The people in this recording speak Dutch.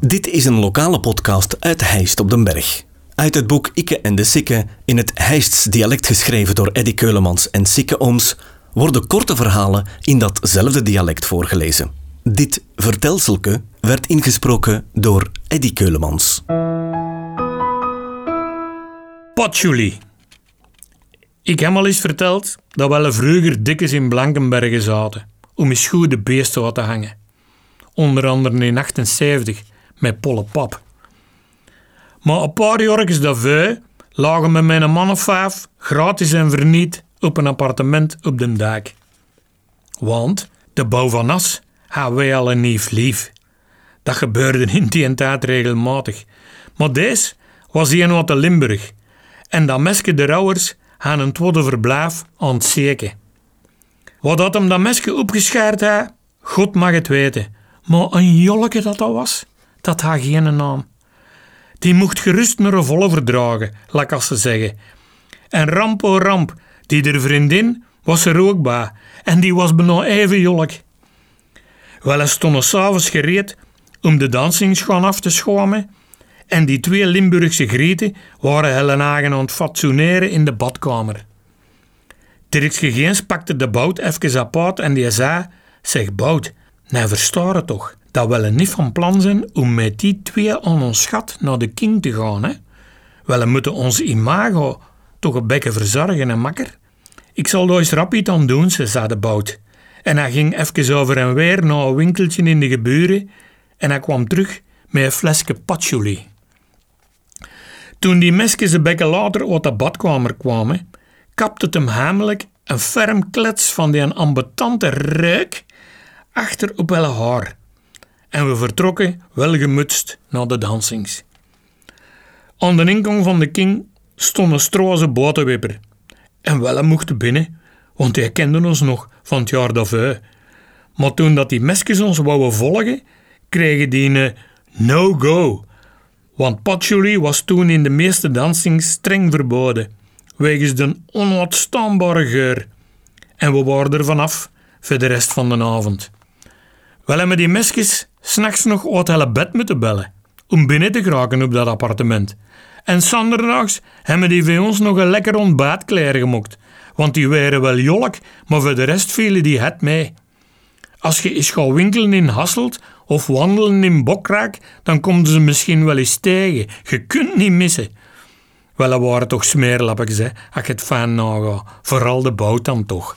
Dit is een lokale podcast uit Heist op den Berg. Uit het boek Ikke en de Sikke, in het Heists dialect geschreven door Eddy Keulemans en Sikke Ooms, worden korte verhalen in datzelfde dialect voorgelezen. Dit vertelselke werd ingesproken door Eddy Keulemans. Patchouli. Ik heb al eens verteld dat we vroeger dikkes in Blankenbergen zaten om eens goed de beesten wat te hangen. Onder andere in 78 met Polle Pap. Maar een paar jaar daarvoor lagen we met een man of vijf gratis en verniet op een appartement op de dijk. Want de bouw van As hadden wij al een nieuw lief. Dat gebeurde in die tijd regelmatig. Maar deze was hier wat de Limburg. En dat meske de rouwers gaan een tweede verblijf aan het zeken. Wat dat hem dat mesje opgeschaard had, God mag het weten. Maar een jolleke dat dat was, dat had geen naam. Die mocht gerust een revolver dragen, laat als ze zeggen. En ramp o ramp, die der vriendin was er ook bij. En die was bijna even jolk. Wel, hij stond s'avonds gereed om de dansingsgaan af te schomen. En die twee Limburgse grieten waren Hellenagen aan het fatsoeneren in de badkamer. Dirks Gegeens pakte de bout even apart en die zei: Zeg bout, nou versta toch dat we niet van plan zijn om met die twee aan ons schat naar de king te gaan, hè? Wel, we moeten onze imago toch een bekken verzorgen en makker. Ik zal daar eens rap iets aan doen, ze zei de bout. En hij ging even over en weer naar een winkeltje in de geburen en hij kwam terug met een flesje patchouli. Toen die mesjes een bekken later uit de badkamer kwamen, kapte het hem heimelijk een ferm klets van die ambetante reuk achter op wel haar. En we vertrokken welgemutst naar de dansings. Aan de ingang van de king stond een stroze botenwipper. En wel mocht binnen, want hij kende ons nog van het jaar daarvoor. Maar toen dat die mesjes ons wouden volgen, kregen die een no-go. Want patchouli was toen in de meeste dansings streng verboden wegens de onuitstaanbare geur. En we waren er vanaf voor de rest van de avond. Wel hebben die mesjes s'nachts nog uit hele bed moeten bellen om binnen te geraken op dat appartement. En zanderdaags hebben die voor ons nog een lekker ontbijt klaargemokt, want die waren wel jolk, maar voor de rest vielen die het mee. Als je eens gaat winkelen in Hasselt of wandelen in Bokraak, dan komen ze misschien wel eens tegen. Je kunt niet missen. Wel, dat waren toch smeerlappers, hè, als je het fijn naga. Vooral de bout dan toch.